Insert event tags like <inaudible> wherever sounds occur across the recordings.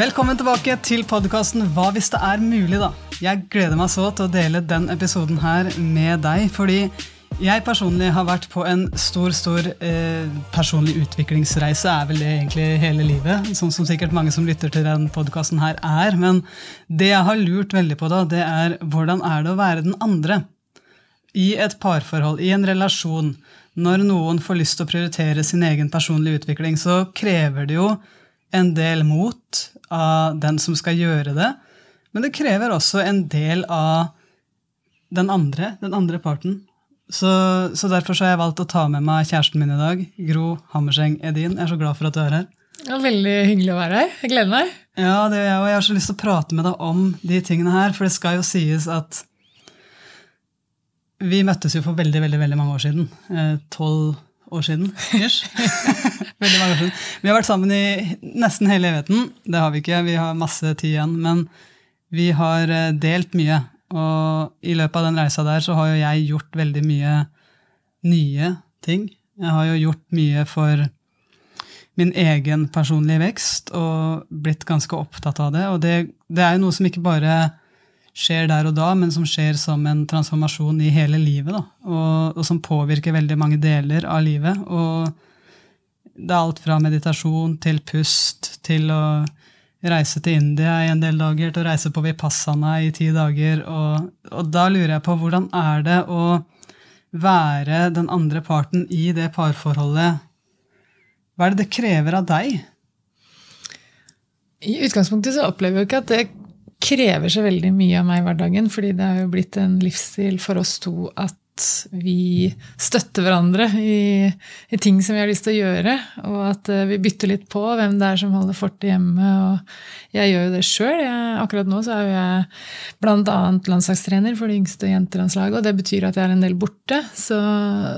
Velkommen tilbake til podkasten Hva hvis det er mulig, da. Jeg gleder meg så til å dele den episoden her med deg, fordi jeg personlig har vært på en stor stor eh, personlig utviklingsreise, er vel det egentlig hele livet. Sånn som sikkert mange som lytter til den podkasten her er. Men det jeg har lurt veldig på, da, det er hvordan er det å være den andre? I et parforhold, i en relasjon, når noen får lyst til å prioritere sin egen personlige utvikling, så krever det jo en del mot av den som skal gjøre det. Men det krever også en del av den andre, den andre parten. Så, så derfor så har jeg valgt å ta med meg kjæresten min i dag, Gro Hammerseng Edin. Jeg er så glad for at du er her. Ja, veldig hyggelig å være her. Jeg gleder meg. Ja, det gjør jeg, og jeg har så lyst til å prate med deg om de tingene her. For det skal jo sies at vi møttes jo for veldig, veldig, veldig mange år siden. Eh, tolv år siden. <laughs> Veldig mange år siden. Vi har vært sammen i nesten hele evigheten. Det har vi ikke, vi har masse tid igjen. Men vi har eh, delt mye. Og i løpet av den reisa der så har jo jeg gjort veldig mye nye ting. Jeg har jo gjort mye for min egen personlige vekst og blitt ganske opptatt av det. Og det, det er jo noe som ikke bare skjer der og da, men som skjer som en transformasjon i hele livet. Og, og som påvirker veldig mange deler av livet. Og det er alt fra meditasjon til pust til å reise til India i en del dager, til å reise på Vipassana i ti dager. Og, og, da lurer jeg på hvordan er det å være den andre parten i det parforholdet? Hva er det det krever av deg? I utgangspunktet så opplever jeg ikke at det krever så veldig mye av meg i hverdagen, fordi det har jo blitt en livsstil for oss to at vi støtter hverandre i, i, ting som vi har lyst til å gjøre. Og at uh, vi bytter litt på hvem det er som holder fortet hjemme. Og jeg gjør jo det sjøl. Akkurat nå så er jo jeg bl.a. landslagstrener for det yngste jentelandslaget, og det betyr at jeg er en del borte. Så,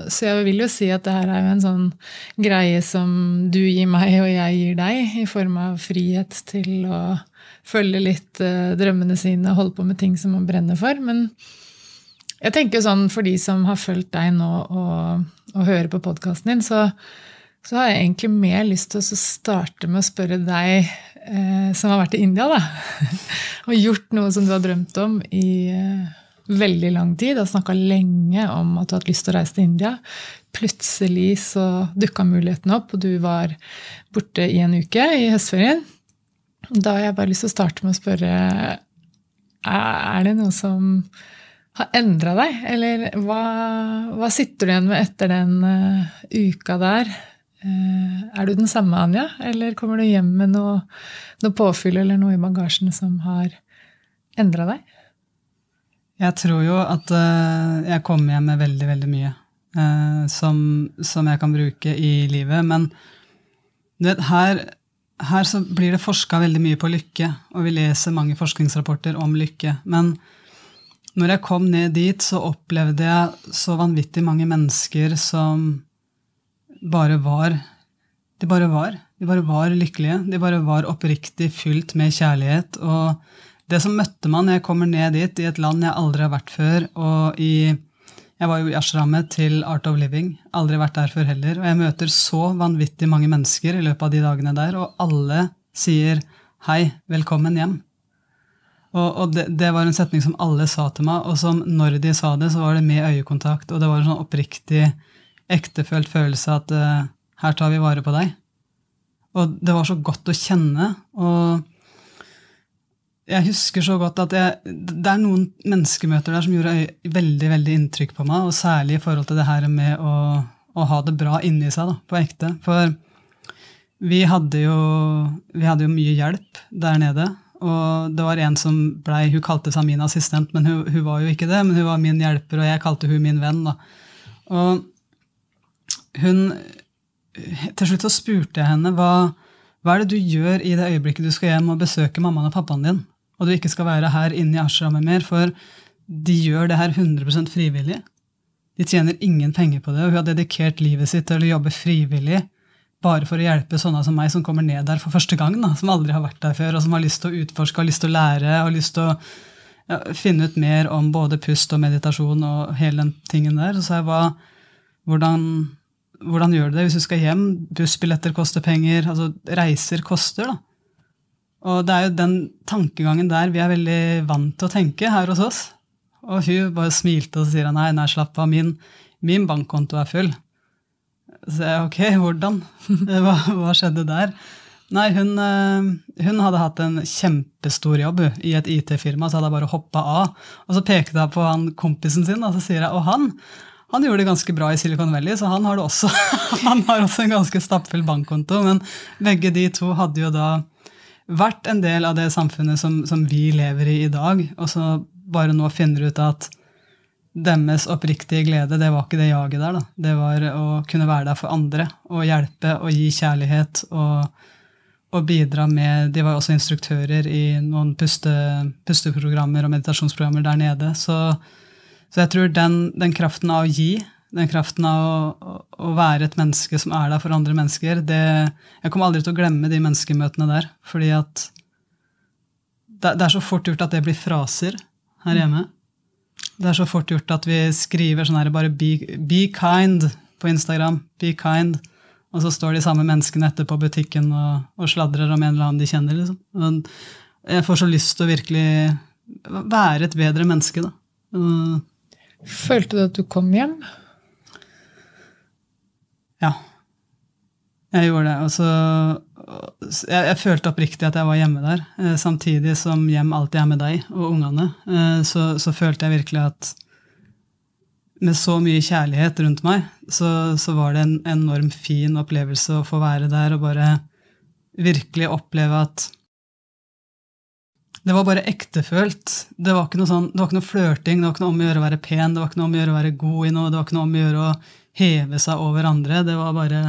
så, jeg vil jo si at det her er jo en sånn greie som du gir meg, og jeg gir deg, i form av frihet til å følge litt uh, drømmene sine, holde på med ting som man brenner for. Men jeg tenker sånn, For de som har fulgt deg nå og, og hører på podkasten din, så, så, har jeg egentlig mer lyst til å starte med å spørre deg eh, som har vært i India, da, <laughs> og gjort noe som du har drømt om i eh, veldig lang tid. og snakka lenge om at du hadde lyst til å reise til India. Plutselig så dukka muligheten opp, og du var borte i en uke i høstferien. Da har jeg bare lyst til å starte med å spørre er det noe som har endra deg? Eller hva, hva, sitter du igjen med etter den uh, uka der? Uh, er du den samme, Anja, eller kommer du hjem med noe, noe påfyll eller noe i bagasjen som har endra deg? Jeg tror jo at uh, jeg kommer hjem med veldig, veldig mye som, som, jeg kan bruke i livet. Men du vet, her, her så blir det forska veldig mye på lykke, og vi leser mange forskningsrapporter om lykke. men når jeg kom ned dit, så opplevde jeg så vanvittig mange mennesker som bare var De bare var. De bare var lykkelige. De bare var oppriktig fylt med kjærlighet. Og det som møtte meg når jeg kommer ned dit, i et land jeg aldri har vært før og i jeg var jo i ashrammet til Art of Living. Aldri vært der før heller. Og jeg møter så vanvittig mange mennesker i løpet av de dagene der, og alle sier 'hei, velkommen hjem'. Og, og det, det, var en setning som alle sa til meg, og som når de sa det, så var det med øyekontakt. Og det var en sånn oppriktig, ektefølt følelse at uh, her tar vi vare på deg. Og det var så godt å kjenne. Og jeg husker så godt at jeg, det er noen menneskemøter der som gjorde veldig veldig inntrykk på meg, og særlig i forhold til det her med å, å ha det bra inni seg, da, på ekte. For vi hadde, jo, vi hadde jo mye hjelp der nede. Og det var en som blei Hun kalte seg min assistent, men hun, hun, var jo ikke det. Men hun var min hjelper, og jeg kalte hun min venn. Da. Og hun Til slutt så spurte jeg henne hva, hva er det du gjør i det øyeblikket du skal hjem og besøke mammaen og pappaen din, og du ikke skal være her inne i ashramet mer, for de gjør det her 100 frivillig. De tjener ingen penger på det, og hun har dedikert livet sitt til å jobbe frivillig bare for å hjelpe sånne som meg, som kommer ned der for første gang, da, som aldri har vært der før, og som har lyst til å utforske, har lyst til å lære, har lyst til å ja, finne ut mer om både pust og meditasjon og hele den tingen der. Så sa jeg hva, hvordan, hvordan gjør du det hvis du skal hjem? Bussbilletter koster penger. altså Reiser koster, da. Og det er jo den tankegangen der vi er veldig vant til å tenke her hos oss. Og hun bare smilte og sier nei, nei, slapp av, min, min bankkonto er full. Så jeg, ok, hvordan? <laughs> Hva, hva skjedde der? Nei, hun, eh, hun, hadde hatt en kjempestor jobb i et IT-firma, så hadde jeg bare hoppa av. Og så pekte jeg på han kompisen sin, og så sier jeg og han han gjorde det ganske bra i Silicon Valley, så han har, også, <laughs> han har også en ganske stappfull bankkonto. Men begge de to hadde jo da vært en del av det samfunnet som, som vi lever i i dag. Og så bare nå finner ut at deres oppriktige glede, det var ikke det jaget der. da. Det var å kunne være der for andre og hjelpe og gi kjærlighet. og, og bidra med, De var også instruktører i noen puste, pusteprogrammer og meditasjonsprogrammer der nede. Så, så jeg tror den, den, kraften av å gi, den kraften av å, å, være et menneske som er der for andre mennesker det, Jeg kommer aldri til å glemme de menneskemøtene der. fordi at det, det er så fort gjort at det blir fraser her hjemme. Det er så fort gjort at vi skriver sånn her bare be, be, kind på Instagram. Be kind. Og så står de samme menneskene etterpå butikken og, og sladrer om en eller annen de kjenner. liksom. Men jeg får så lyst til å virkelig være et bedre menneske, da. Følte du at du kom hjem? Ja. Jeg gjorde det. Og så jeg, jeg, følte oppriktig at jeg var hjemme der. Eh, samtidig som hjem alltid er med deg og ungene. Eh, så, så, følte jeg virkelig at med så mye kjærlighet rundt meg, så, så, var det en enorm fin opplevelse å få være der og bare virkelig oppleve at det var bare ektefølt. Det var ikke noe, sånn, det var ikke noe flørting, det var ikke noe om å gjøre å være pen, det var ikke noe om å gjøre å være god i noe, det var ikke noe om å gjøre å heve seg over andre. Det var bare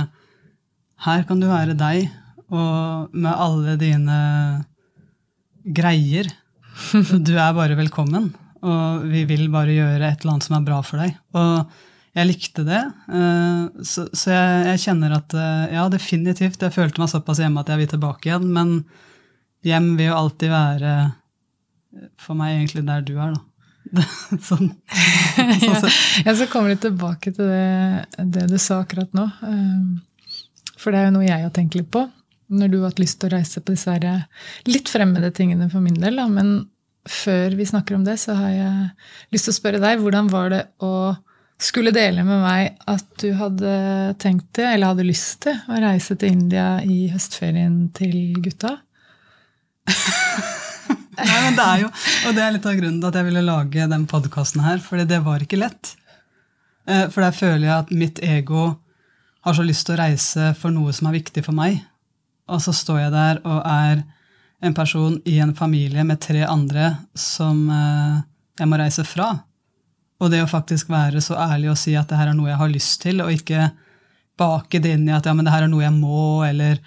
Her kan du være deg, og med alle dine greier. Du er bare velkommen, og vi vil bare gjøre et eller annet som er bra for deg. Og jeg likte det, eh, så, jeg, kjenner at eh, ja, definitivt. Jeg følte meg såpass hjemme at jeg vil tilbake igjen. Men hjem vil jo alltid være for meg egentlig der du er, da. Sånn, <laughs> sånn ja, ja, så kommer vi tilbake til det, det, du sa akkurat nå. Eh, for det er jo noe jeg har tenkt litt på når du har hatt lyst til å reise på disse litt fremmede tingene for min del. Da. Men før vi snakker om det, så har jeg lyst til å spørre deg hvordan var det å skulle dele med meg at du hadde tenkt det, eller hadde lyst til, å reise til India i høstferien til gutta? <laughs> <laughs> Det er jo, Og det er litt av grunnen til at jeg ville lage den podkasten her, for det var ikke lett. Eh, for der føler jeg at mitt ego har så lyst til å reise for noe som er viktig for meg. Og så står jeg der og er en person i en familie med tre andre som eh, jeg må reise fra. Og det å faktisk være så ærlig og si at det her er noe jeg har lyst til, og ikke bake det inn i at ja, men det her er noe jeg må, eller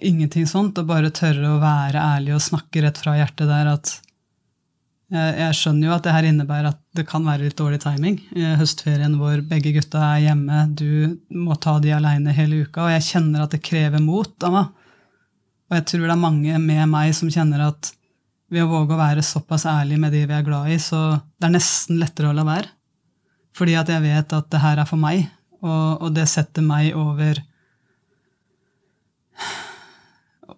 ingenting sånt. Og bare tørre å være ærlig og snakke rett fra hjertet der at jeg, jeg skjønner jo at det her innebærer at det kan være litt dårlig timing. Høstferien hvor begge gutta er hjemme, du må ta de aleine hele uka. Og jeg kjenner at det krever mot av meg. Og jeg tror det er mange med meg som kjenner at ved å våge å være såpass ærlig med de vi er glad i, så det er nesten lettere å la være. Fordi at jeg vet at det her er for meg, og, og det setter meg over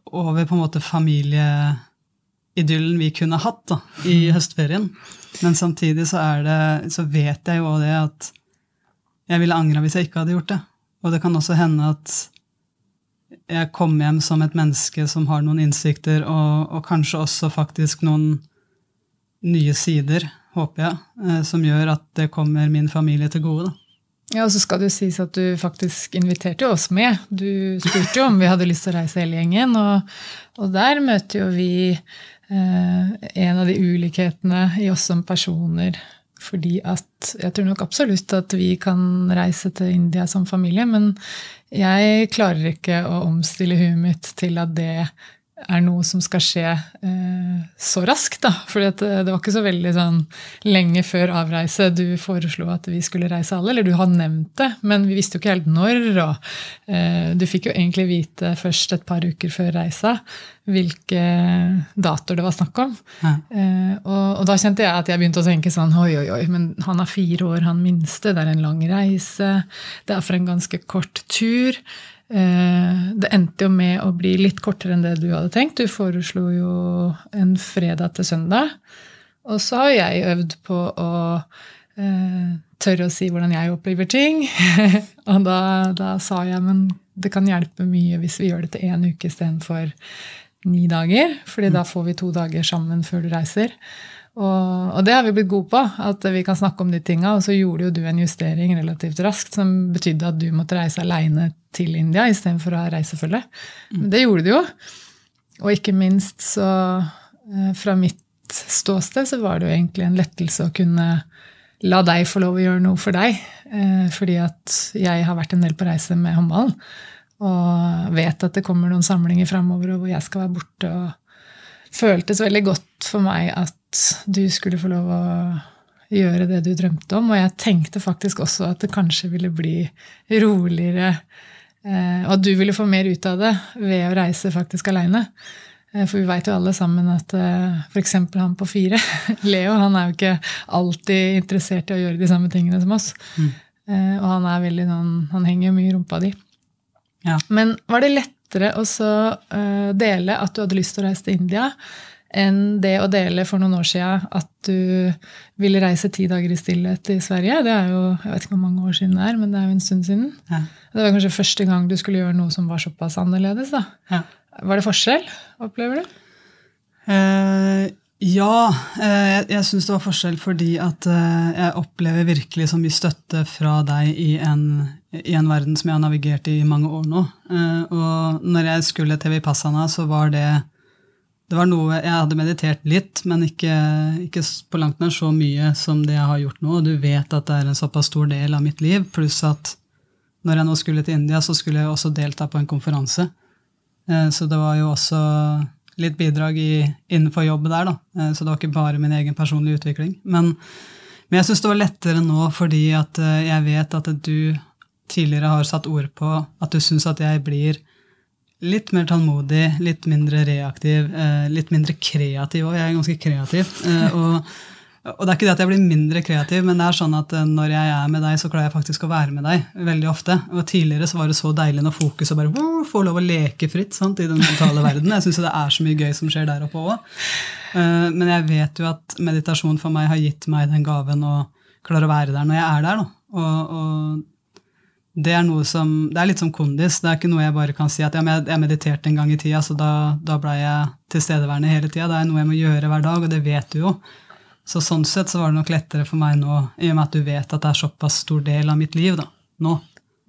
Over på en måte familieidyllen vi kunne hatt da, i mm. høstferien. Men samtidig så, det, så vet jeg jo det at jeg ville angra hvis jeg ikke hadde gjort det. Og det kan også hende at jeg kommer hjem som et menneske som har noen innsikter, og, og kanskje også faktisk noen nye sider, håper jeg, eh, som gjør at det kommer min familie til gode. da. Ja, og så skal det jo sies at du faktisk inviterte oss med. Du spurte jo om vi hadde lyst til å reise hele gjengen, og, og der møter jo vi Eh, en av de ulikhetene i oss som personer. Fordi at jeg tror nok absolutt at vi kan reise til India som familie, men jeg klarer ikke å omstille huet mitt til at det er noe som skal skje eh, så raskt. da. For det, det, var ikke så veldig sånn lenge før avreise du foreslo at vi skulle reise alle. Eller du har nevnt det, men vi visste jo ikke helt når. og eh, Du fikk jo egentlig vite først et par uker før reisa hvilke datoer det var snakk om. Ja. Eh, og, og, da kjente jeg at jeg begynte å tenke sånn oi, oi, oi, men han har fire år, han minste. Det er en lang reise. Det er for en ganske kort tur. Det endte jo med å bli litt kortere enn det du hadde tenkt. Du foreslo jo en fredag til søndag. Og så har jeg øvd på å eh, tørre å si hvordan jeg opplever ting. <laughs> og da, da, sa jeg men det kan hjelpe mye hvis vi gjør det til én uke istedenfor ni dager. fordi da får vi to dager sammen før du reiser. Og, og, det har vi blitt gode på, at vi kan snakke om de tinga. Og så gjorde jo du en justering relativt raskt som betydde at du måtte reise aleine til India istedenfor å ha reisefølge. Men det gjorde du jo. Og ikke minst så, eh, fra mitt ståsted, så var det jo egentlig en lettelse å kunne la deg få lov å gjøre noe for deg. Eh, fordi at jeg har vært en del på reise med håndballen. Og vet at det kommer noen samlinger framover hvor jeg skal være borte. og føltes veldig godt for meg at du skulle få lov å gjøre det du drømte om. Og jeg tenkte faktisk også at det kanskje ville bli roligere, eh, og at du ville få mer ut av det ved å reise faktisk aleine. Eh, for vi veit jo alle sammen at uh, f.eks. han på fire, <laughs> Leo, han er jo ikke alltid interessert i å gjøre de samme tingene som oss. Mm. Eh, og han er veldig sånn Han henger jo mye i rumpa di. Ja. Men var det lettere å så dele at du hadde lyst til å reise til India, enn det å dele for noen år siden at du ville reise ti dager i stillhet i Sverige? Det er jo jeg vet ikke hvor mange år siden det er, men det er jo en stund siden. Ja. Det var kanskje første gang du skulle gjøre noe som var såpass annerledes. da. Ja. Var det forskjell, opplever du? Eh, ja, eh, jeg, syns det var forskjell fordi at eh, jeg opplever virkelig så mye støtte fra deg i en, i en, verden som jeg har navigert i i mange år nå. Eh, og når jeg skulle til Vipassana, så var det det var noe Jeg hadde meditert litt, men ikke, ikke på langt nær så mye som det jeg har gjort nå. Og du vet at det er en såpass stor del av mitt liv, pluss at når jeg nå skulle til India, så skulle jeg også delta på en konferanse. Eh, så det var jo også litt bidrag i, innenfor jobb der, da. Eh, så det var ikke bare min egen personlige utvikling. Men, men jeg syns det var lettere nå fordi at eh, jeg vet at du tidligere har satt ord på at du syns at jeg blir litt mer tålmodig, litt mindre reaktiv, litt mindre kreativ òg. Jeg er ganske kreativ. Og og det er ikke det at jeg blir mindre kreativ, men det er sånn at eh, når jeg er med deg, så klarer jeg faktisk å være med deg veldig ofte. Og Tidligere så var det så deilig når fokuset bare få lov å leke fritt sant, i den mentale verden. Jeg syns det er så mye gøy som skjer der oppe òg. Eh, men jeg vet jo at meditasjon for meg har gitt meg den gaven å klare å være der når jeg er der. Og, og, det er noe som, det er litt som kondis. Det er ikke noe jeg bare kan si at jeg mediterte en gang i tida, så da, da blei jeg tilstedeværende hele tida. Det er noe jeg må gjøre hver dag, og det vet du jo. Så sånn sett så var det nok lettere for meg nå, i og med at du vet at det er såpass stor del av mitt liv da, nå.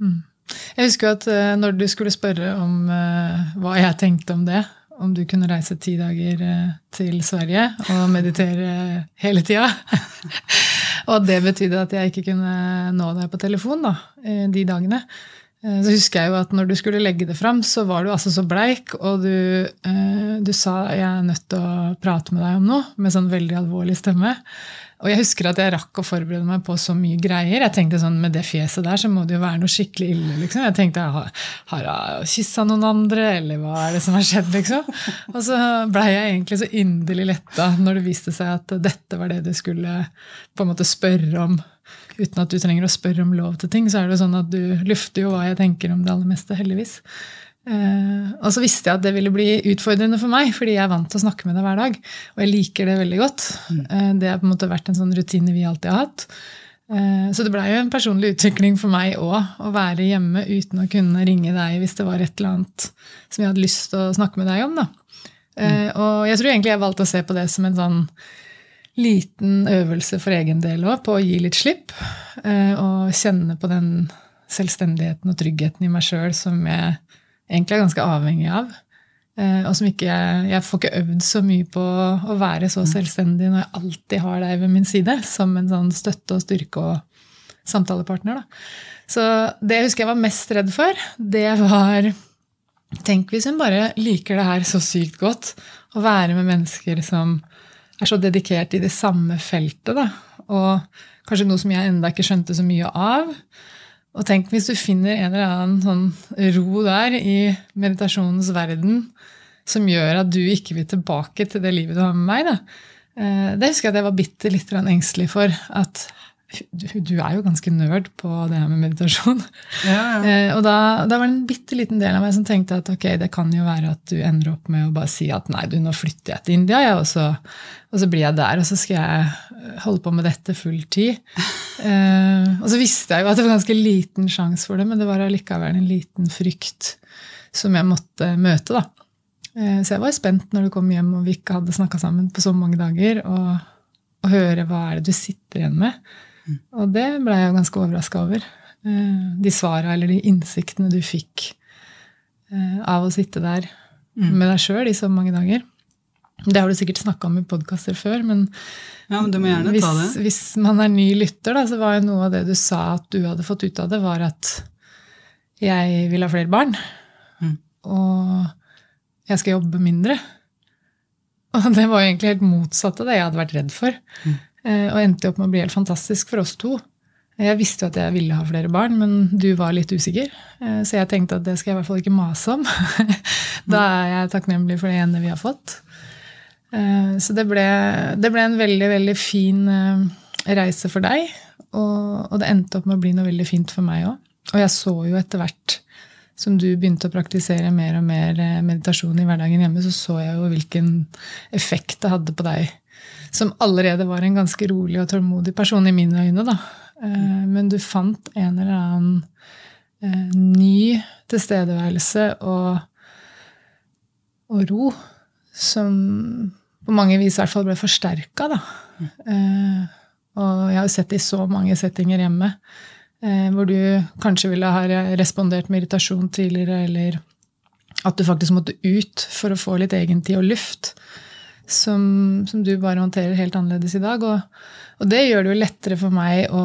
Mm. Jeg husker at uh, når du skulle spørre om uh, hva jeg tenkte om det, om du kunne reise ti dager uh, til Sverige og meditere hele tida <laughs> Og det betydde at jeg ikke kunne nå deg på telefon da, de dagene. Eh, så husker jeg jo at når du skulle legge det fram, så var du altså så bleik, og du, eh, du sa 'jeg er nødt til å prate med deg om noe', med sånn veldig alvorlig stemme. Og jeg husker at jeg rakk å forberede meg på så mye greier. Jeg tenkte sånn, Med det fjeset der så må det jo være noe skikkelig ille. liksom. Jeg tenkte har, jeg kyssa noen andre, eller hva er det som har skjedd? liksom? Og så blei jeg egentlig så inderlig letta når det viste seg at dette var det du skulle på en måte spørre om uten at du trenger å spørre om lov til ting, så er det sånn at du lufter jo hva jeg tenker om det aller meste, heldigvis. Eh, og så visste jeg at det ville bli utfordrende for meg, fordi jeg er vant til å snakke med deg hver dag. Og jeg liker det veldig godt. Eh, det har på en måte vært en sånn rutine vi alltid har hatt. Uh, så det blei jo en personlig utvikling for meg òg, å være hjemme uten å kunne ringe deg hvis det var et eller annet som jeg hadde lyst til å snakke med deg om. Mm. Og jeg tror egentlig jeg valgte å se på det som en sånn liten øvelse for egen del òg, på å gi litt slipp. Og kjenne på den selvstendigheten og tryggheten i meg sjøl som jeg egentlig er ganske avhengig av. Eh, og som ikke Jeg får ikke øvd så mye på å være så mm. selvstendig når jeg alltid har deg ved min side, som en sånn støtte og styrke og samtalepartner. Da. Så det jeg husker jeg var mest redd for, det var Tenk hvis hun bare liker det her så sykt godt, å være med mennesker som er så dedikert i det samme feltet. Da. Og kanskje noe som jeg enda ikke skjønte så mye av. Og tenk hvis du finner en eller annen sånn ro der i meditasjonens verden som gjør at du ikke vil tilbake til det livet du har med meg. Da. Eh, det husker jeg at jeg var bitte litt engstelig for. At du er jo ganske nerd på det her med meditasjon. Ja, ja. <laughs> Eh, og da, da var det en bitte liten del av meg som tenkte at ok, det kan jo være at du ender opp med å bare si at nei, du, nå flytter jeg til India, ja, og, så, og så blir jeg der, og så skal jeg holde på med dette full tid. <laughs> Eh, og så visste jeg jo at det var ganske liten sjanse for det, men det var allikevel en liten frykt som jeg måtte møte, da. Eh, så jeg var spent når du kom hjem og vi ikke hadde snakka sammen på så mange dager, og, og høre hva er det du sitter igjen med. Og det ble jeg ganske overraska over. Eh, de svara eller de innsiktene du fikk eh, av å sitte der med deg sjøl i så mange dager. Det har du sikkert snakka om i podkaster før, men, ja, men hvis, ta det. hvis man er ny lytter, da, så var jo noe av det du sa at du hadde fått ut av det, var at jeg vil ha flere barn. Mm. Og jeg skal jobbe mindre. <laughs> Og det var jo egentlig helt motsatt av det jeg hadde vært redd for. Mm. Eh, Og endte opp med å bli helt fantastisk for oss to. Jeg visste jo at jeg ville ha flere barn, men du var litt usikker. Eh, Så jeg tenkte at det skal jeg i hvert fall ikke mase om. <laughs> Da er jeg takknemlig for det ene vi har fått. Eh, Så det ble, det ble en veldig, veldig fin reise for deg. Og, og det endte opp med å bli noe veldig fint for meg òg. Og jeg så jo etter hvert som du begynte å praktisere mer og mer meditasjon i hverdagen hjemme, så så jeg jo hvilken effekt det hadde på deg. Som allerede var en ganske rolig og tålmodig person i mine øyne, da. Eh, Men du fant en eller annen eh, ny tilstedeværelse og, og ro som på mange vis i hvert fall ble forsterka. Eh, Og jeg har sett det i så mange settinger hjemme hvor du kanskje ville ha respondert med irritasjon tidligere, eller at du faktisk måtte ut for å få litt egentid og luft, som, som du bare håndterer helt annerledes i dag. Og, og det gjør det jo lettere for meg å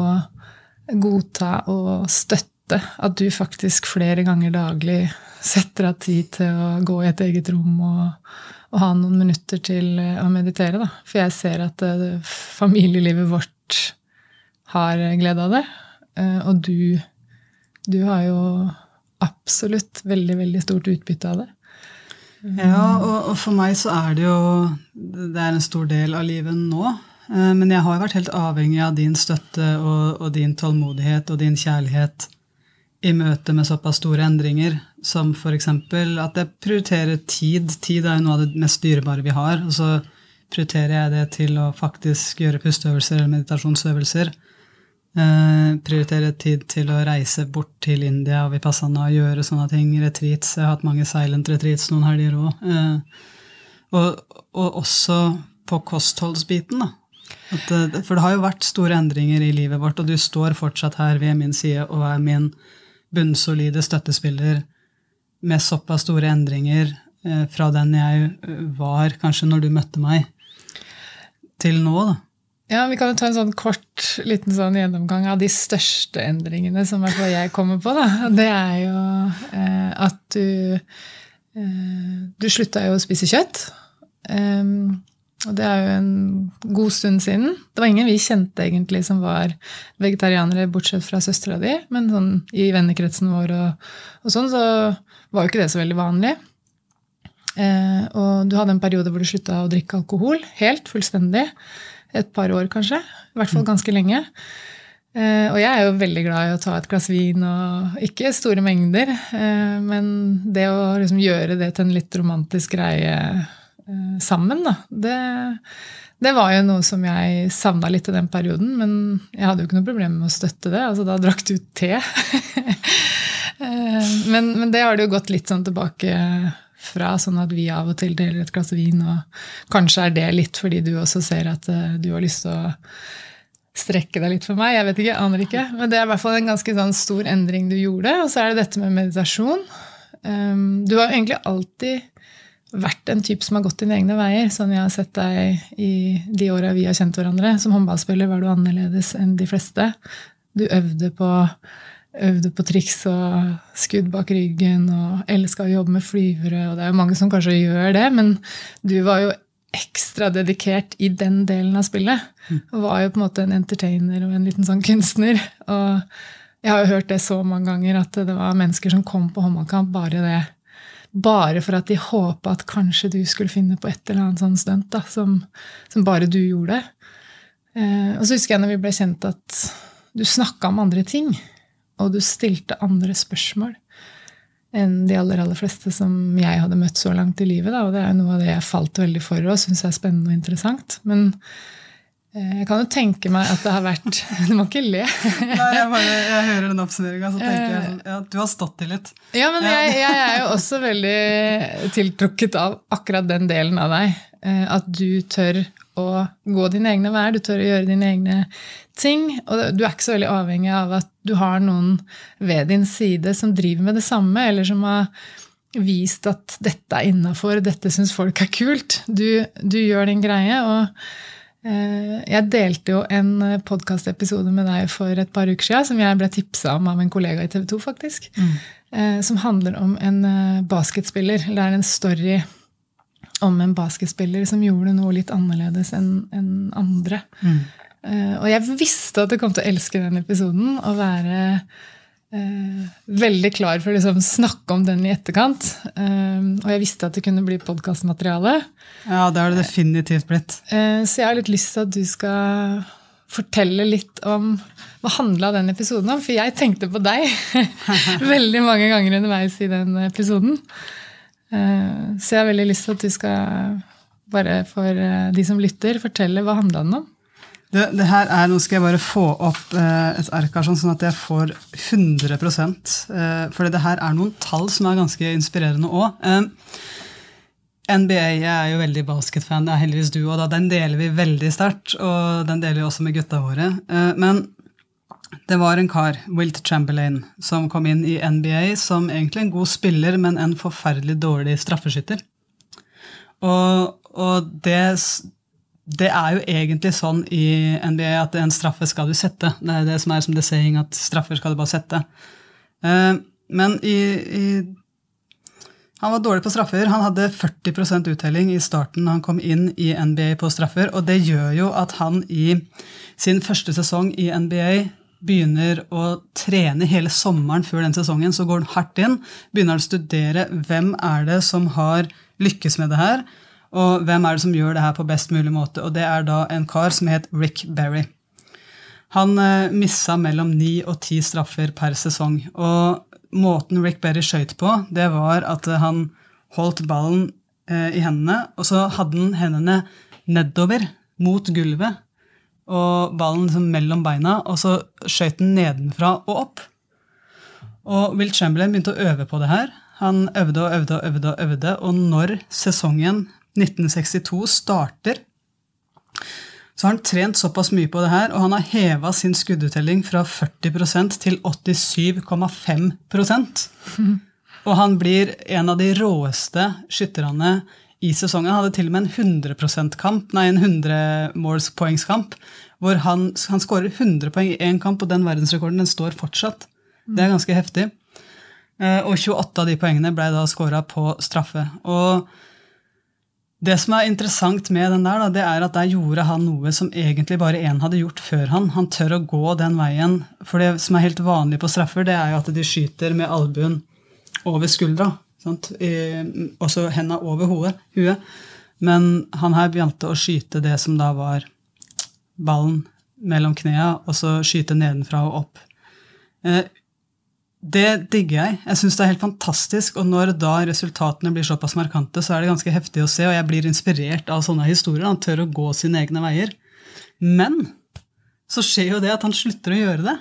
godta og støtte at du faktisk flere ganger daglig setter av tid til å gå i et eget rom og, og ha noen minutter til eh, å meditere. Da. For jeg ser at eh, familielivet vårt har glede av det. Eh, Og du, du har jo absolutt veldig, veldig stort utbytte av det. Ja, og, og for meg så er det jo Det er en stor del av livet nå. Eh, Men jeg har vært helt avhengig av din støtte og, og din tålmodighet og din kjærlighet i møte med såpass store endringer som f.eks. at jeg prioriterer tid. Tid er jo noe av det mest dyrebare vi har. Og så prioriterer jeg det til å faktisk gjøre pusteøvelser eller meditasjonsøvelser. Eh, prioritere tid til å reise bort til India og Vipassana og gjøre sånne ting. Retreats. Jeg har hatt mange silent retreats noen helger òg. Eh, og, og også på kostholdsbiten, da. At, eh, for det har jo vært store endringer i livet vårt, og du står fortsatt her ved min side og er min bunnsolide støttespiller med såpass store endringer eh, fra den jeg var kanskje når du møtte meg, til nå, da. Ja, Vi kan jo ta en sånn kort liten sånn gjennomgang av de største endringene som i hvert jeg kommer på. da. Det er jo eh, at du eh, Du slutta jo å spise kjøtt. Um, og det er jo en god stund siden. Det var ingen vi kjente egentlig som var vegetarianere, bortsett fra søstera di. Men sånn, i vennekretsen vår og, og sånn, så var jo ikke det så veldig vanlig. Eh, og du hadde en periode hvor du slutta å drikke alkohol helt, fullstendig. Et par år, kanskje. I hvert fall ganske lenge. Eh, og jeg er jo veldig glad i å ta et glass vin, og ikke store mengder. Eh, men det å liksom gjøre det til en litt romantisk greie eh, sammen, da, det, det var jo noe som jeg savna litt i den perioden. Men jeg hadde jo ikke noe problem med å støtte det. altså Da drakk du te. <laughs> Men, men det har det jo gått litt sånn tilbake fra, sånn at vi av og til deler et glass vin. Og kanskje er det litt fordi du også ser at eh, du har lyst til å strekke deg litt for meg. Jeg vet ikke, aner ikke. Men det er i hvert fall en ganske sånn stor endring du gjorde. Og så er det dette med meditasjon. Um, du har egentlig alltid vært en type som har gått dine egne veier. Sånn jeg har sett deg i de åra vi har kjent hverandre. Som håndballspiller var du annerledes enn de fleste. Du øvde på øvde på triks og skudd bak ryggen og elska å jobbe med flyvere. og Det er jo mange som kanskje gjør det, men du var jo ekstra dedikert i den delen av spillet. Og var jo på en måte en entertainer og en liten sånn kunstner. Og jeg har jo hørt det så mange ganger at det var mennesker som kom på håndballkamp bare det. Bare for at de håpa at kanskje du skulle finne på et eller annet sånn stunt da, som, som bare du gjorde. Eh, og så husker jeg når vi ble kjent, at du snakka om andre ting. Og du stilte andre spørsmål enn de aller aller fleste som jeg hadde møtt så langt i livet. Da. Og det er noe av det jeg falt veldig for og syns er spennende og interessant. Men jeg kan jo tenke meg at det har vært <laughs> Du må ikke le. Nei, jeg, bare, jeg hører den oppsummeringa, så tenker jeg at Ja, du har stått i litt. Ja, men jeg, jeg er jo også veldig tiltrukket av akkurat den delen av deg. Eh, at du tør å gå dine egne veier, du tør å gjøre dine egne ting. Og du er ikke så veldig avhengig av at du har noen ved din side som driver med det samme, eller som har vist at dette er innafor, dette syns folk er kult. Du, du, gjør din greie. Og eh, jeg delte jo en podkastepisode med deg for et par uker siden som jeg ble tipsa om av en kollega i TV 2, faktisk. Mm. Eh, som handler om en eh, basketspiller. Det er en story om en basketspiller som gjorde noe litt annerledes enn andre. Mm. Og jeg visste at jeg kom til å elske den episoden og være uh, veldig klar for å liksom, snakke om den i etterkant. Uh, og jeg visste at det kunne bli podkastmateriale. Ja, det har det definitivt blitt. så jeg har litt lyst til at du skal fortelle litt om hva handla den episoden om. For jeg tenkte på deg <laughs> veldig mange ganger underveis i den episoden. Så jeg har veldig lyst til at du skal, bare for de som lytter, fortelle hva handla den om. Det, det, her er, Nå skal jeg bare få opp eh, et ark sånn, sånn at jeg får 100 eh, For det her er noen tall som er ganske inspirerende òg. Eh, NBA jeg er jo veldig basketfan, det er heldigvis du òg. Den deler vi veldig sterkt, og den deler vi også med gutta våre. Eh, men det var en kar, Wilt Chamberlain, som kom inn i NBA som egentlig en god spiller, men en forferdelig dårlig straffeskytter. Og, og det det er jo egentlig sånn i NBA at en straffe skal du sette. Det er det som er som det saying, at straffer skal du bare sette. Eh, men i, i Han var dårlig på straffer. Han hadde 40% uttelling i starten da han kom inn i NBA på straffer, og det gjør jo at han i sin første sesong i NBA begynner å trene hele sommeren før den sesongen. Så går han hardt inn, begynner å studere hvem er det som har lykkes med det her og hvem er det som gjør det her på best mulig måte? Og det er da en kar som het Rick Berry. Han eh, missa mellom ni og ti straffer per sesong. Og måten Rick Berry skøyt på, det var at han holdt ballen eh, i hendene, og så hadde han hendene nedover mot gulvet og ballen liksom mellom beina, og så skøyt han nedenfra og opp. Og Will Chamberlain begynte å øve på det her. Han øvde og øvde og øvde, og øvde, og når sesongen 1962 starter, så har han trent såpass mye på det her, og han har heva sin skudduttelling fra 40% til 87,5 mm. Og han blir en av de råeste skytterne i sesongen. Han hadde til og med en 100 %-kamp, nei, en 100-målspoengskamp, hvor han, han skårer 100 poeng i én kamp, og den verdensrekorden den står fortsatt. Det er ganske heftig. Eh, og 28 av de poengene ble da skåra på straffe. Og det som er interessant med den der, da, det er at der gjorde han noe som egentlig bare én hadde gjort før han. Han tør å gå den veien. For det som er helt vanlig på straffer, det er jo at de skyter med albuen over skuldra. Og så henda over huet. Men han her begynte å skyte det som da var ballen mellom knea, og så skyte nedenfra og opp. Eh, det digger jeg. Jeg syns det er helt fantastisk. Og når da resultatene blir såpass markante, så er det ganske heftig å se, og jeg blir inspirert av sånne historier. Han tør å gå sine egne veier. Men så skjer jo det at han slutter å gjøre det.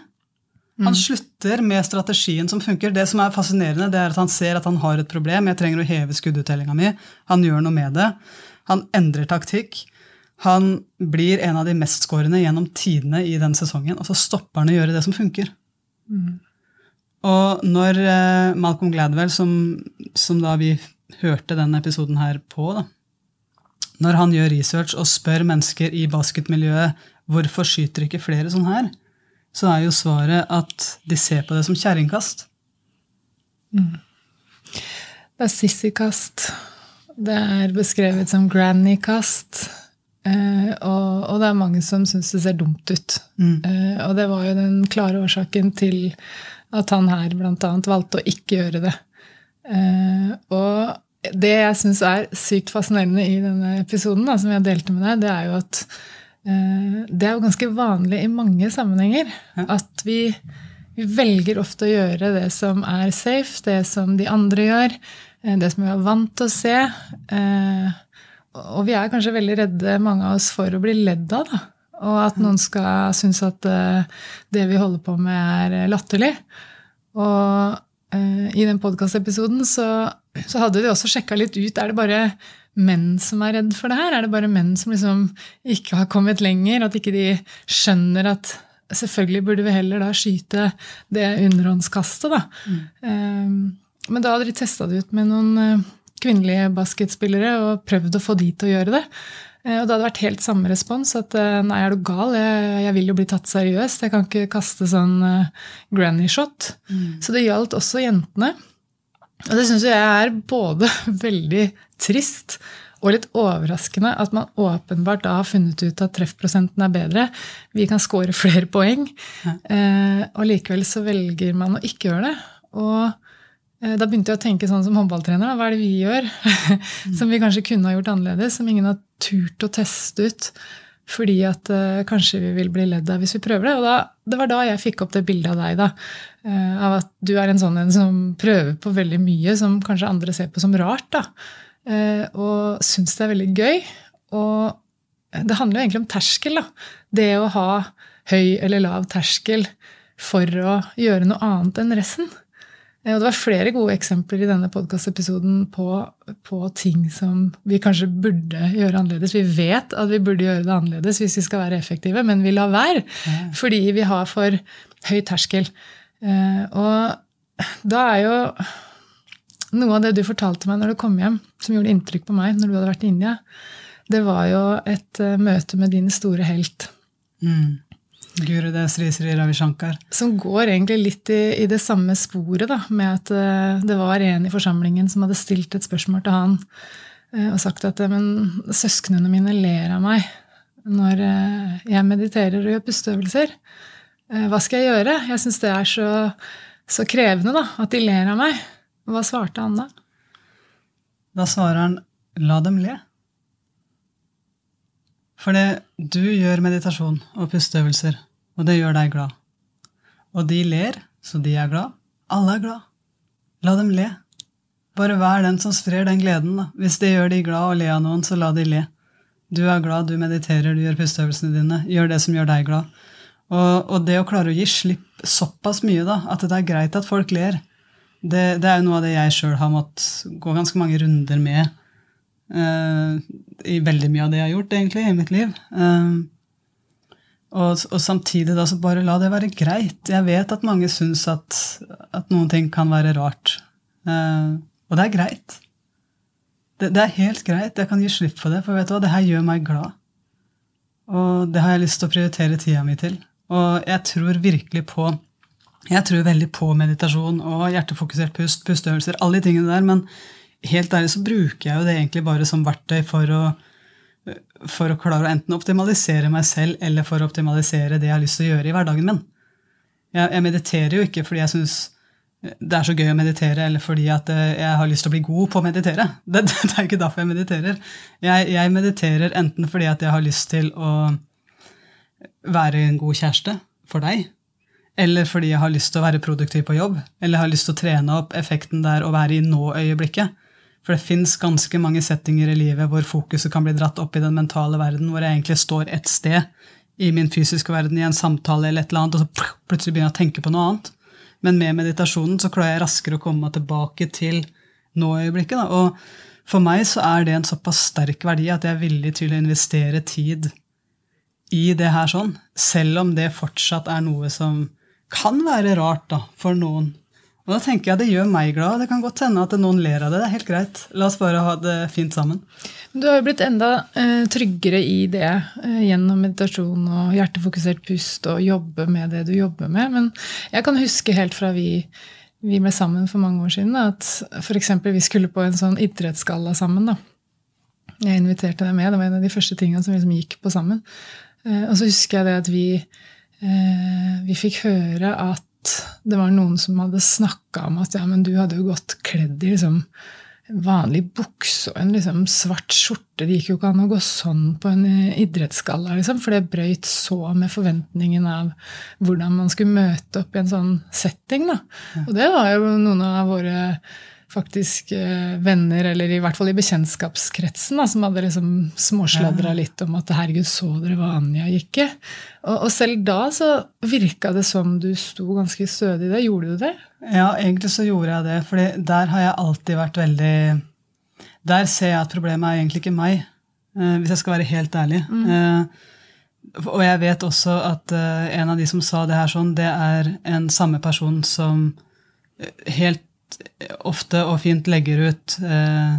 Han mm. slutter med strategien som funker. Det som er fascinerende, det er at han ser at han har et problem. Jeg trenger å heve skudduttellinga mi. Han gjør noe med det. Han endrer taktikk. Han blir en av de mestskårende gjennom tidene i den sesongen, og så stopper han å gjøre det som funker. Mm. Og når eh, Malcolm Gladwell, som, som, da vi hørte denne episoden her på, da, når han gjør research og spør mennesker i basketmiljøet hvorfor skyter ikke flere sånn her, så er jo svaret at de ser på det som kjerringkast. Mm. Det er sissykast. Det er beskrevet som grannykast. Eh, og, og, det er mange som syns det ser dumt ut. Mm. Eh, og det var jo den klare årsaken til at han her bl.a. valgte å ikke gjøre det. Eh, og det jeg syns er sykt fascinerende i denne episoden, da, som jeg delte med deg, det er jo at Eh, det er jo ganske vanlig i mange sammenhenger. At vi, vi, velger ofte å gjøre det som er safe, det som de andre gjør, eh, det som vi er vant til å se. Eh, og vi er kanskje veldig redde, mange av oss, for å bli ledd av. da. Og at noen skal synes at det vi holder på med, er latterlig. Og i den podkastepisoden så, så hadde de også sjekka litt ut er det bare menn som er redd for det her? Er det bare menn som liksom ikke har kommet lenger? At ikke de skjønner at selvfølgelig burde vi heller da skyte det underhåndskastet, da. Mm. Um, men da hadde de testa det ut med noen kvinnelige basketspillere og prøvd å få de til å gjøre det. Uh, og det hadde vært helt samme respons. At uh, nei, er du gal? Jeg, jeg, vil jo bli tatt seriøst. Jeg kan ikke kaste sånn granny shot. Mm. Så det gjaldt også jentene. Og det syns jeg er både <laughs> veldig trist og litt overraskende at man åpenbart da har funnet ut at treffprosenten er bedre. Vi kan score <laughs> flere poeng. Ja. Uh, og likevel så velger man å ikke gjøre det. Og eh, da begynte jeg å tenke sånn som håndballtrener. Hva er det vi gjør <laughs> som vi kanskje kunne ha gjort annerledes? Som ingen har turt å teste ut fordi at uh, kanskje vi vil bli ledd av hvis vi prøver det. Og da, det var da jeg fikk opp det bildet av deg. da, uh, Av at du er en sånn en som prøver på veldig mye som kanskje andre ser på som rart. da, uh, Og syns det er veldig gøy. Og det handler jo egentlig om terskel. da, Det å ha høy eller lav terskel for å gjøre noe annet enn resten. Eh, og det var flere gode eksempler i denne podkastepisoden på, på, ting som vi kanskje burde gjøre annerledes. Vi vet at vi burde gjøre det annerledes hvis vi skal være effektive, men vi lar være ja. fordi vi har for høy terskel. Eh, og da er jo noe av det du fortalte meg når du kom hjem, som gjorde inntrykk på meg når du hadde vært i India, det var jo et eh, møte med din store helt. Mm. Gurudev Sri Sri Ravi Shankar. Som går egentlig litt i, i det samme sporet, da, med at uh, det var en i forsamlingen som hadde stilt et spørsmål til han uh, og sagt at men søsknene mine ler av meg når jeg mediterer og gjør pusteøvelser. hva skal jeg gjøre? Jeg syns det er så, så krevende da, at de ler av meg. Hva svarte han da? Da svarer han la dem le. For du gjør meditasjon og pusteøvelser, og det gjør deg glad. Og de ler, så de er glad. Alle er glad. La dem le. Bare vær den som sprer den gleden. Da. Hvis det gjør de glad å le av noen, så la de le. Du er glad, du mediterer, du gjør pusteøvelsene dine. Gjør det som gjør deg glad. Og, og det å klare å gi slipp såpass mye, da, at det er greit at folk ler, det, det er jo noe av det jeg sjøl har måttet gå ganske mange runder med Uh, I veldig mye av det jeg har gjort egentlig i mitt liv. Uh, og, og, samtidig da så bare la det være greit. Jeg vet at mange syns at, at noen ting kan være rart. Uh, og det er greit. Det, det, er helt greit. Jeg kan gi slipp på det, for vet du hva, det her gjør meg glad. Og det har jeg lyst til å prioritere tida mi til. Og jeg tror virkelig på jeg tror veldig på meditasjon og hjertefokusert pust, pusteøvelser, alle de tingene der, men helt ærlig så bruker jeg jo det egentlig bare som verktøy for å, for å klare å enten optimalisere meg selv eller for å optimalisere det jeg har lyst til å gjøre i hverdagen min. Jeg, jeg mediterer jo ikke fordi jeg syns det er så gøy å meditere, eller fordi at eh, jeg har lyst til å bli god på å meditere. <laughs> Det, det, er ikke derfor jeg mediterer. Jeg, jeg, mediterer enten fordi at jeg har lyst til å være en god kjæreste for deg, eller fordi jeg har lyst til å være produktiv på jobb, eller har lyst til å trene opp effekten der og være i nå-øyeblikket. For det fins ganske mange settinger i livet hvor fokuset kan bli dratt opp i den mentale verden, hvor jeg egentlig står et sted i min fysiske verden i en samtale eller et eller annet, og så plutselig begynner jeg å tenke på noe annet. Men med meditasjonen så klarer jeg raskere å komme tilbake til nå-øyeblikket. Og for meg så er det en såpass sterk verdi at jeg er villig til å investere tid i det her sånn, selv om det fortsatt er noe som kan være rart da, for noen og da tenker jeg Det gjør meg glad. Det kan godt hende at noen ler av det. Det er helt greit. La oss bare ha det fint sammen. Du har jo blitt enda eh, tryggere i det eh, gjennom meditasjon og hjertefokusert pust og jobbe med det du jobber med. Men jeg kan huske helt fra vi, vi ble sammen for mange år siden, at f.eks. vi skulle på en sånn idrettsgalla sammen. da. Jeg inviterte deg med. Det var en av de første tingene som vi liksom gikk på sammen. Eh, og så husker jeg det at vi, vi fikk høre at det var noen som hadde snakka om at ja, men du hadde jo gått kledd i liksom, vanlig bukse og en liksom svart skjorte. Det gikk jo ikke an å gå sånn på en idrettsgalla, liksom, for det brøyt så med forventningen av hvordan man skulle møte opp i en sånn setting. Da. Og det var jo noen av våre faktisk eh, venner, eller i hvert fall i bekjentskapskretsen, da, som hadde liksom småsladra litt om at 'herregud, så dere hva Anja gikk i?' Og, og, selv da så virka det som du sto ganske stødig i det. Gjorde du det? Ja, egentlig så gjorde jeg det. For der har jeg alltid vært veldig Der ser jeg at problemet er egentlig ikke meg, eh, hvis jeg skal være helt ærlig. Mm. Eh, og jeg vet også at en av de som sa det her sånn, det er en samme person som helt ofte og fint legger ut eh,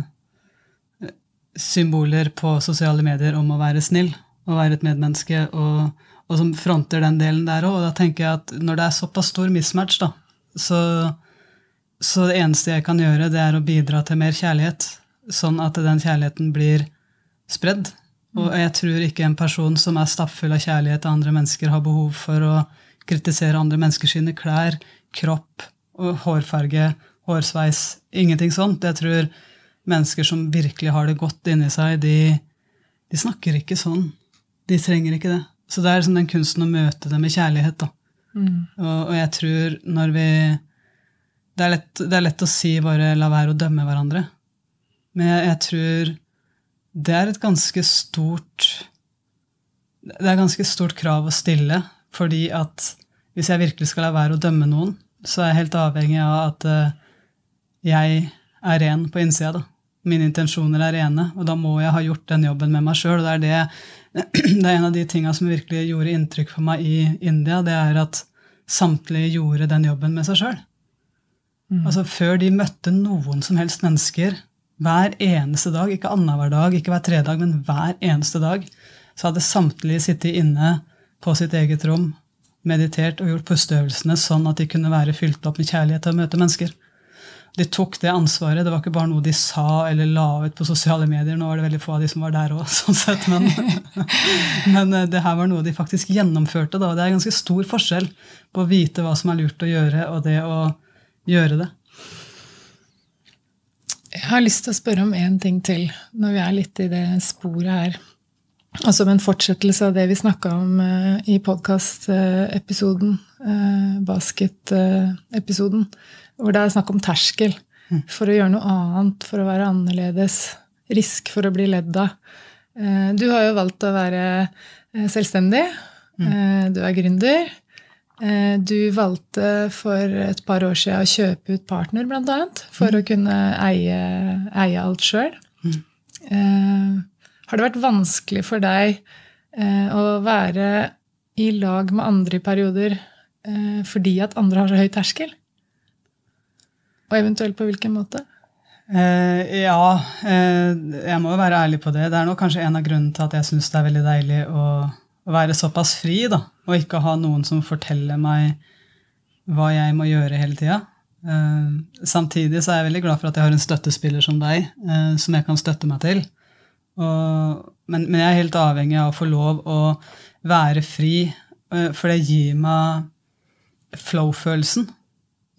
symboler på sosiale medier om å være snill og være et medmenneske, og, og som fronter den delen der òg. Og da tenker jeg at når det er såpass stor mismatch, da, så, så det eneste jeg kan gjøre, det er å bidra til mer kjærlighet, sånn at den kjærligheten blir spredd. Og jeg tror ikke en person som er stappfull av kjærlighet til andre mennesker, har behov for å kritisere andre menneskers klær, kropp og hårfarge hårsveis, ingenting sånt. Jeg tror mennesker som virkelig har det godt inni seg, de, de snakker ikke sånn. De trenger ikke det. Så det er liksom den kunsten å møte det med kjærlighet. da. Mm. Og, og, jeg tror når vi det er, lett, det er, lett, å si bare 'la være å dømme hverandre'. Men jeg, jeg tror det er et ganske stort Det er et ganske stort krav å stille, fordi at hvis jeg virkelig skal la være å dømme noen, så er jeg helt avhengig av at uh, jeg er ren på innsida. da. Mine intensjoner er rene, og da må jeg ha gjort den jobben med meg sjøl. Det, er <clears throat> det er en av de tinga som virkelig gjorde inntrykk for meg i India. Det er at samtlige gjorde den jobben med seg sjøl. Mm. Altså, før de møtte noen som helst mennesker hver eneste dag, ikke annenhver dag, ikke hver tredje dag, men hver eneste dag, så hadde samtlige sittet inne på sitt eget rom, meditert og gjort pusteøvelsene sånn at de kunne være fylt opp med kjærlighet til å møte mennesker de tok det ansvaret. Det var ikke bare noe de sa eller la ut på sosiale medier. Nå var det veldig få av de som var der òg, <laughs> sånn sett. Men, <laughs> men, eh, det her var noe de faktisk gjennomførte. Da. Det er ganske stor forskjell på å vite hva som er lurt å gjøre, og det å gjøre det. Jeg har lyst til å spørre om én ting til, når vi er litt i det sporet her. Og som en fortsettelse av det vi snakka om uh, i podkastepisoden, basketepisoden, basket-episoden. Hvor det er snakk om terskel mm. for å gjøre noe annet, for å være annerledes. Risk for å bli ledd av. Eh, du har jo valgt å være eh, selvstendig. Mm. Eh, du er gründer. Du valgte for et par år siden å kjøpe ut partner, annet, for mm. å kunne eie, eie alt sjøl. Har det vært vanskelig for deg å være i lag med andre i perioder fordi at andre har så høy terskel? Og eventuelt på hvilken måte? Eh, ja, eh, jeg må jo være ærlig på det. Det er nok kanskje en av grunnene til at jeg syns det er veldig deilig å, være såpass fri, da, og ikke ha noen som forteller meg hva jeg må gjøre hele tida. Eh, samtidig så er jeg veldig glad for at jeg har en støttespiller som deg, eh, som jeg kan støtte meg til. Og, men, men, jeg er helt avhengig av å få lov å være fri, eh, for det gir meg flow-følelsen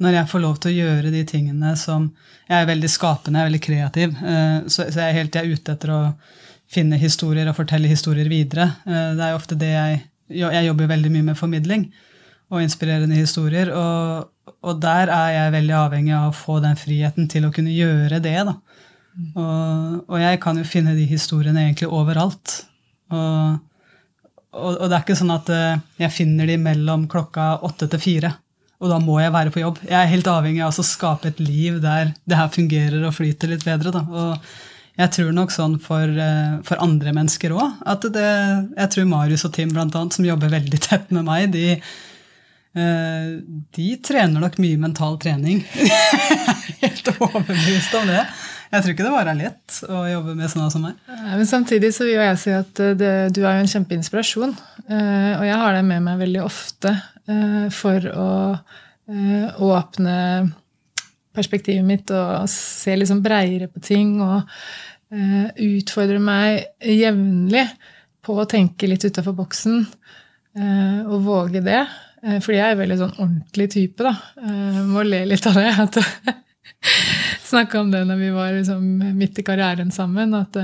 når jeg får lov til å gjøre de tingene som Jeg er veldig skapende, jeg er veldig kreativ. Eh, så jeg er helt jeg er ute etter å finne historier og fortelle historier videre. Eh, det er ofte det jeg Jeg jobber veldig mye med formidling og inspirerende historier. Og, og der er jeg veldig avhengig av å få den friheten til å kunne gjøre det. da. Og, og jeg kan jo finne de historiene egentlig overalt. Og, og det er ikke sånn at eh, jeg finner de mellom klokka åtte til fire. Og da må jeg være på jobb. Jeg er helt avhengig av å skape et liv der det her fungerer og flyter litt bedre. Da. Og jeg tror nok sånn for, eh, for andre mennesker òg. At det, jeg tror Marius og Tim, blant annet, som jobber veldig tett med meg, de, eh, de trener nok mye mental trening. <laughs> helt overbevist om det. Jeg tror ikke det bare er lett å jobbe med sånne som meg. Men samtidig så vil jeg si at eh, det, du er jo en kjempeinspirasjon. Og jeg har det med meg veldig ofte for å eh, åpne perspektivet mitt og se liksom breiere på ting og eh, utfordre meg jevnlig på å tenke litt utafor boksen og våge det. Fordi jeg er veldig sånn ordentlig type, da. Må le litt av det. <laughs> snakka om det når vi var liksom midt i karrieren sammen. at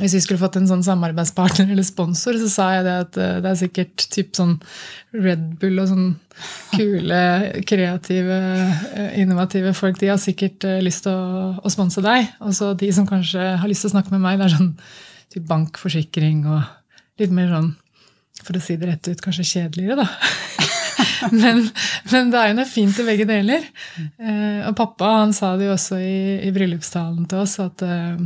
hvis vi skulle fått en sånn samarbeidspartner eller sponsor, så sa jeg det at uh, det er sikkert typ sånn Red Bull og sånn kule, kreative, uh, innovative folk. De har sikkert lyst til å, å sponse deg. Og så de som kanskje har lyst til å snakke med meg, det er sånn typ bankforsikring og litt mer sånn, for å si det rett ut, kanskje kjedeligere, da. <laughs> men, men, det er jo noe fint i begge deler. Eh, og pappa han sa det jo også i, i bryllupstalen til oss at eh,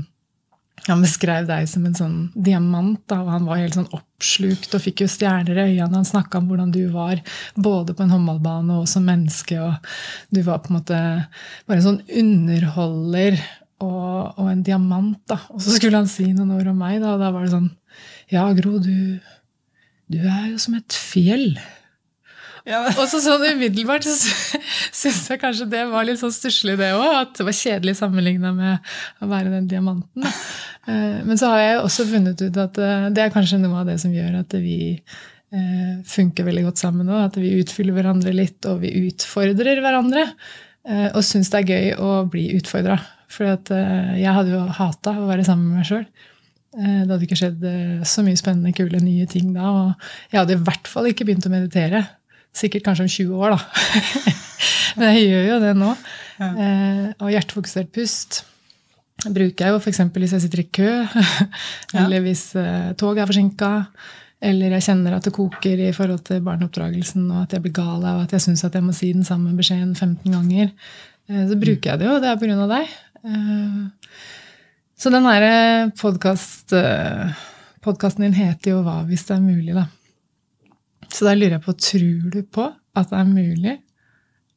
han beskrev deg som en sånn diamant. Da, og Han var helt sånn oppslukt og fikk jo stjerner i øynene. Han snakka om hvordan du var både på en håndballbane og som menneske. og Du var på en måte bare en sånn underholder og, og en diamant. da. Og så skulle han si noen ord om meg, da, og da var det sånn Ja, Gro, du, du er jo som et fjell. Ja, <laughs> og så sånn umiddelbart så syns jeg kanskje det var litt sånn stusslig, det òg. At det var kjedelig sammenligna med å være den diamanten. Eh, men så har jeg også funnet ut at eh, det er kanskje noe av det som gjør at vi eh, funker veldig godt sammen òg. At vi utfyller hverandre litt, og vi utfordrer hverandre. Og syns det er gøy å bli utfordra. For jeg hadde jo hata å være sammen med meg sjøl. Det hadde ikke skjedd så mye spennende, kule, nye ting da. Og jeg hadde i hvert fall ikke begynt å meditere Sikkert kanskje om 20 år, da. <laughs> Men jeg gjør jo det nå. Ja. Eh, og hjertefokusert pust bruker jeg jo f.eks. hvis jeg sitter i kø, <laughs> eller hvis eh, toget er forsinka, eller jeg kjenner at det koker i forhold til barneoppdragelsen, og at jeg blir gal av at jeg syns at jeg må si den samme beskjeden 15 ganger. Eh, så bruker jeg det jo. Det er av deg. Eh, så den derre eh, podkasten din heter jo Hva hvis det er mulig, da. Så da lurer jeg på, tror du på at det er mulig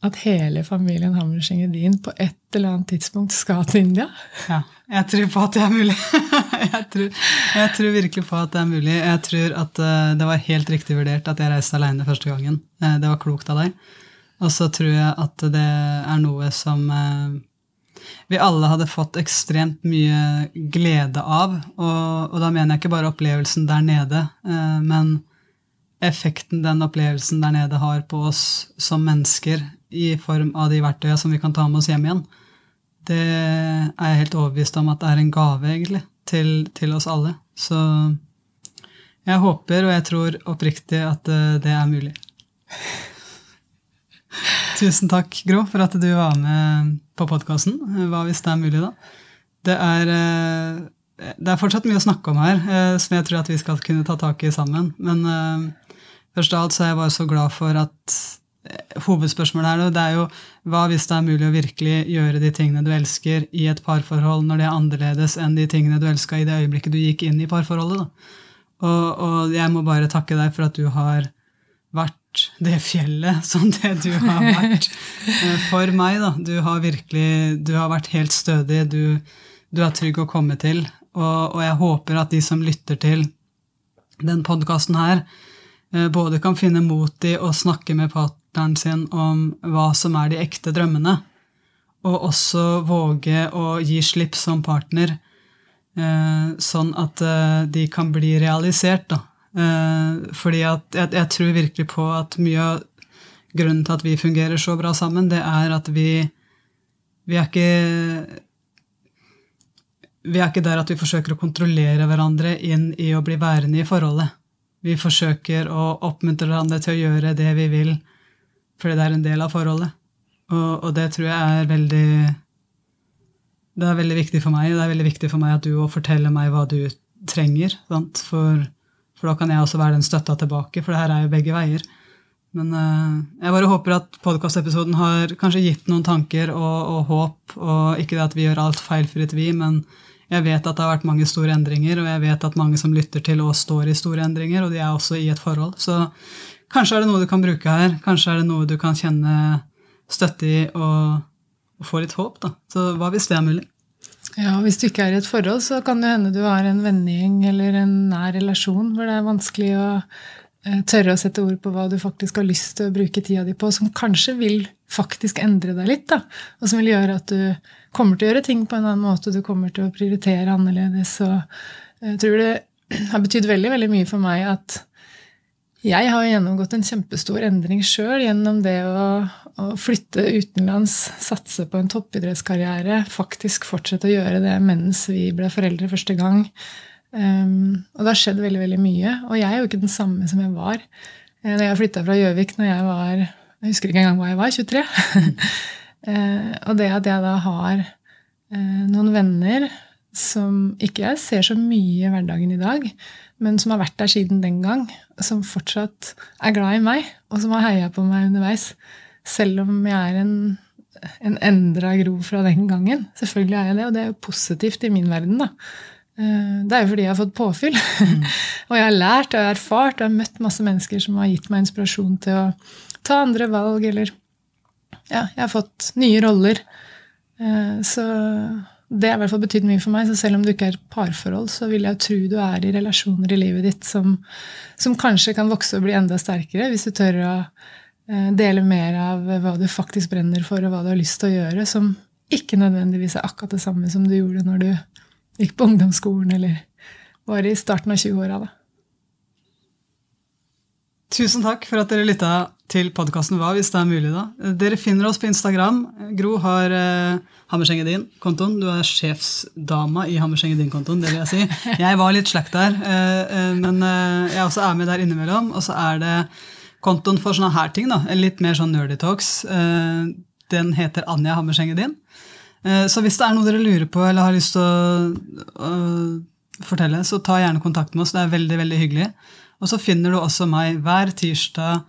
at hele familien Hammerseng-Edin på et eller annet tidspunkt skal til India? Ja, jeg tror på at det er mulig. <laughs> jeg, tror, jeg, tror, virkelig på at det er mulig. Jeg tror at uh, det var helt riktig vurdert at jeg reiste alene første gangen. Uh, det var klokt av deg. Og så tror jeg at det er noe som uh, vi alle hadde fått ekstremt mye glede av. Og, og, da mener jeg ikke bare opplevelsen der nede, men effekten den opplevelsen der nede har på oss som mennesker i form av de verktøyene som vi kan ta med oss hjem igjen, det er jeg helt overbevist om at det er en gave, egentlig, til, til oss alle. Så jeg håper og jeg tror oppriktig at eh, det er mulig. <laughs> Tusen takk, Gro, for at du var med på podkasten. Hva hvis det er mulig, da? Det er, eh, det er fortsatt mye å snakke om her, eh, som jeg tror at vi skal kunne ta tak i sammen. Men Først av alt så er jeg bare så glad for at eh, hovedspørsmålet her nå, det er jo hva hvis det er mulig å virkelig gjøre de tingene du elsker i et parforhold når det er annerledes enn de tingene du elska i det øyeblikket du gikk inn i parforholdet? da. Og, og, jeg må bare takke deg for at du har vært det fjellet <laughs> som det du har vært eh, for meg. da. Du har virkelig du har vært helt stødig, du, du er trygg å komme til. Og, og jeg håper at de som lytter til den podkasten her, både kan finne mot i å snakke med partneren sin om hva som er de ekte drømmene, og også våge å gi slipp som partner, eh, sånn at eh, de kan bli realisert. Da. Fordi at jeg, jeg tror virkelig på at mye av grunnen til at vi fungerer så bra sammen, det er at vi, vi er ikke vi er ikke der at vi forsøker å kontrollere hverandre inn i å bli værende i forholdet. Vi forsøker å oppmuntre hverandre til å gjøre det vi vil, fordi det er en del av forholdet. Og, og, det tror jeg er veldig Det er veldig viktig for meg. Det er veldig viktig for meg at du òg forteller meg hva du trenger. For, for, da kan jeg også være den støtta tilbake, for det her er jo begge veier. Men uh, jeg bare håper at podkastepisoden har kanskje gitt noen tanker og, og, håp, og ikke det at vi gjør alt feilfritt, vi, men jeg vet at det har vært mange store endringer, og jeg vet at mange som lytter til oss, står i store endringer, og de er også i et forhold. Så kanskje er det noe du kan bruke her. Kanskje er det noe du kan kjenne støtte i og, og få litt håp. da. Så hva hvis det er mulig? Ja, Hvis du ikke er i et forhold, så kan det hende du har en vennegjeng eller en nær relasjon hvor det er vanskelig å tørre å sette ord på hva du faktisk har lyst til å bruke tida di på, som kanskje vil faktisk endre deg litt, da, og som vil gjøre at du kommer til å gjøre ting på en annen måte, du kommer til å prioritere annerledes. Og jeg tror det <clears throat> har betydd veldig, veldig mye for meg at Jeg har gjennomgått en kjempestor endring sjøl gjennom det å, å, flytte utenlands, satse på en toppidrettskarriere, faktisk fortsette å gjøre det mens vi ble foreldre første gang. Um, og det har skjedd veldig veldig mye. Og jeg er jo ikke den samme som jeg var uh, da jeg flytta fra Gjøvik når jeg var Jeg husker ikke engang hva jeg var. 23. uh, <laughs> eh, og det at jeg da har uh, noen venner som ikke jeg ser så mye i hverdagen i dag, men som har vært der siden den gang, som fortsatt er glad i meg, og som har heia på meg underveis. Selv om jeg er en, en endra Gro fra den gangen. Selvfølgelig er jeg det, og det er jo positivt i min verden. da. Eh, det er jo fordi jeg har fått påfyll. Mm. <laughs> og jeg har lært og jeg har erfart og jeg har møtt masse mennesker som har gitt meg inspirasjon til å ta andre valg, eller ja, jeg har fått nye roller. Eh, så det har i hvert fall betydd mye for meg. Så selv om du ikke er parforhold, så vil jeg tro du er i relasjoner i livet ditt som, som kanskje kan vokse og bli enda sterkere, hvis du tør å eh, dele mer av hva du faktisk brenner for, og hva du har lyst til å gjøre, som ikke nødvendigvis er akkurat det samme som du gjorde når du gikk på ungdomsskolen eller var i starten av 20-åra. Tusen takk for at dere lytta til podkasten Hva, hvis det er mulig. da. Dere finner oss på Instagram. Gro har eh, Hammerseng-Edin-kontoen. Du er sjefsdama i Hammerseng-Edin-kontoen, det vil jeg si. Jeg var litt slack der, eh, eh, men eh, jeg også er med der innimellom. Og så er det kontoen for sånne her ting, da. Litt mer sånn nerdy talks. Eh, den heter Anja Hammerseng-Edin. Eh, så hvis det er noe dere lurer på eller har lyst til å, å fortelle, så ta gjerne kontakt med oss. Det er veldig, veldig hyggelig. Og så finner du også meg hver tirsdag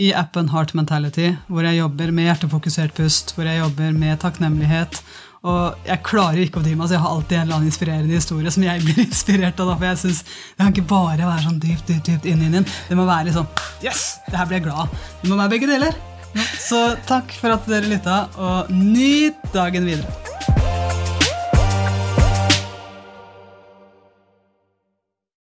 i appen Heart Mentality, hvor jeg jobber med hjertefokusert pust, hvor jeg jobber med takknemlighet. Og jeg klarer ikke å dy meg, så jeg har alltid en eller annen inspirerende historie som jeg <laughs> blir inspirert av. for jeg synes Det kan ikke bare være sånn dypt dypt, dypt inn i den. Det må være litt sånn Yes! Det her blir jeg glad av. Det må være begge deler. Så takk for at dere lytta, og nyt dagen videre.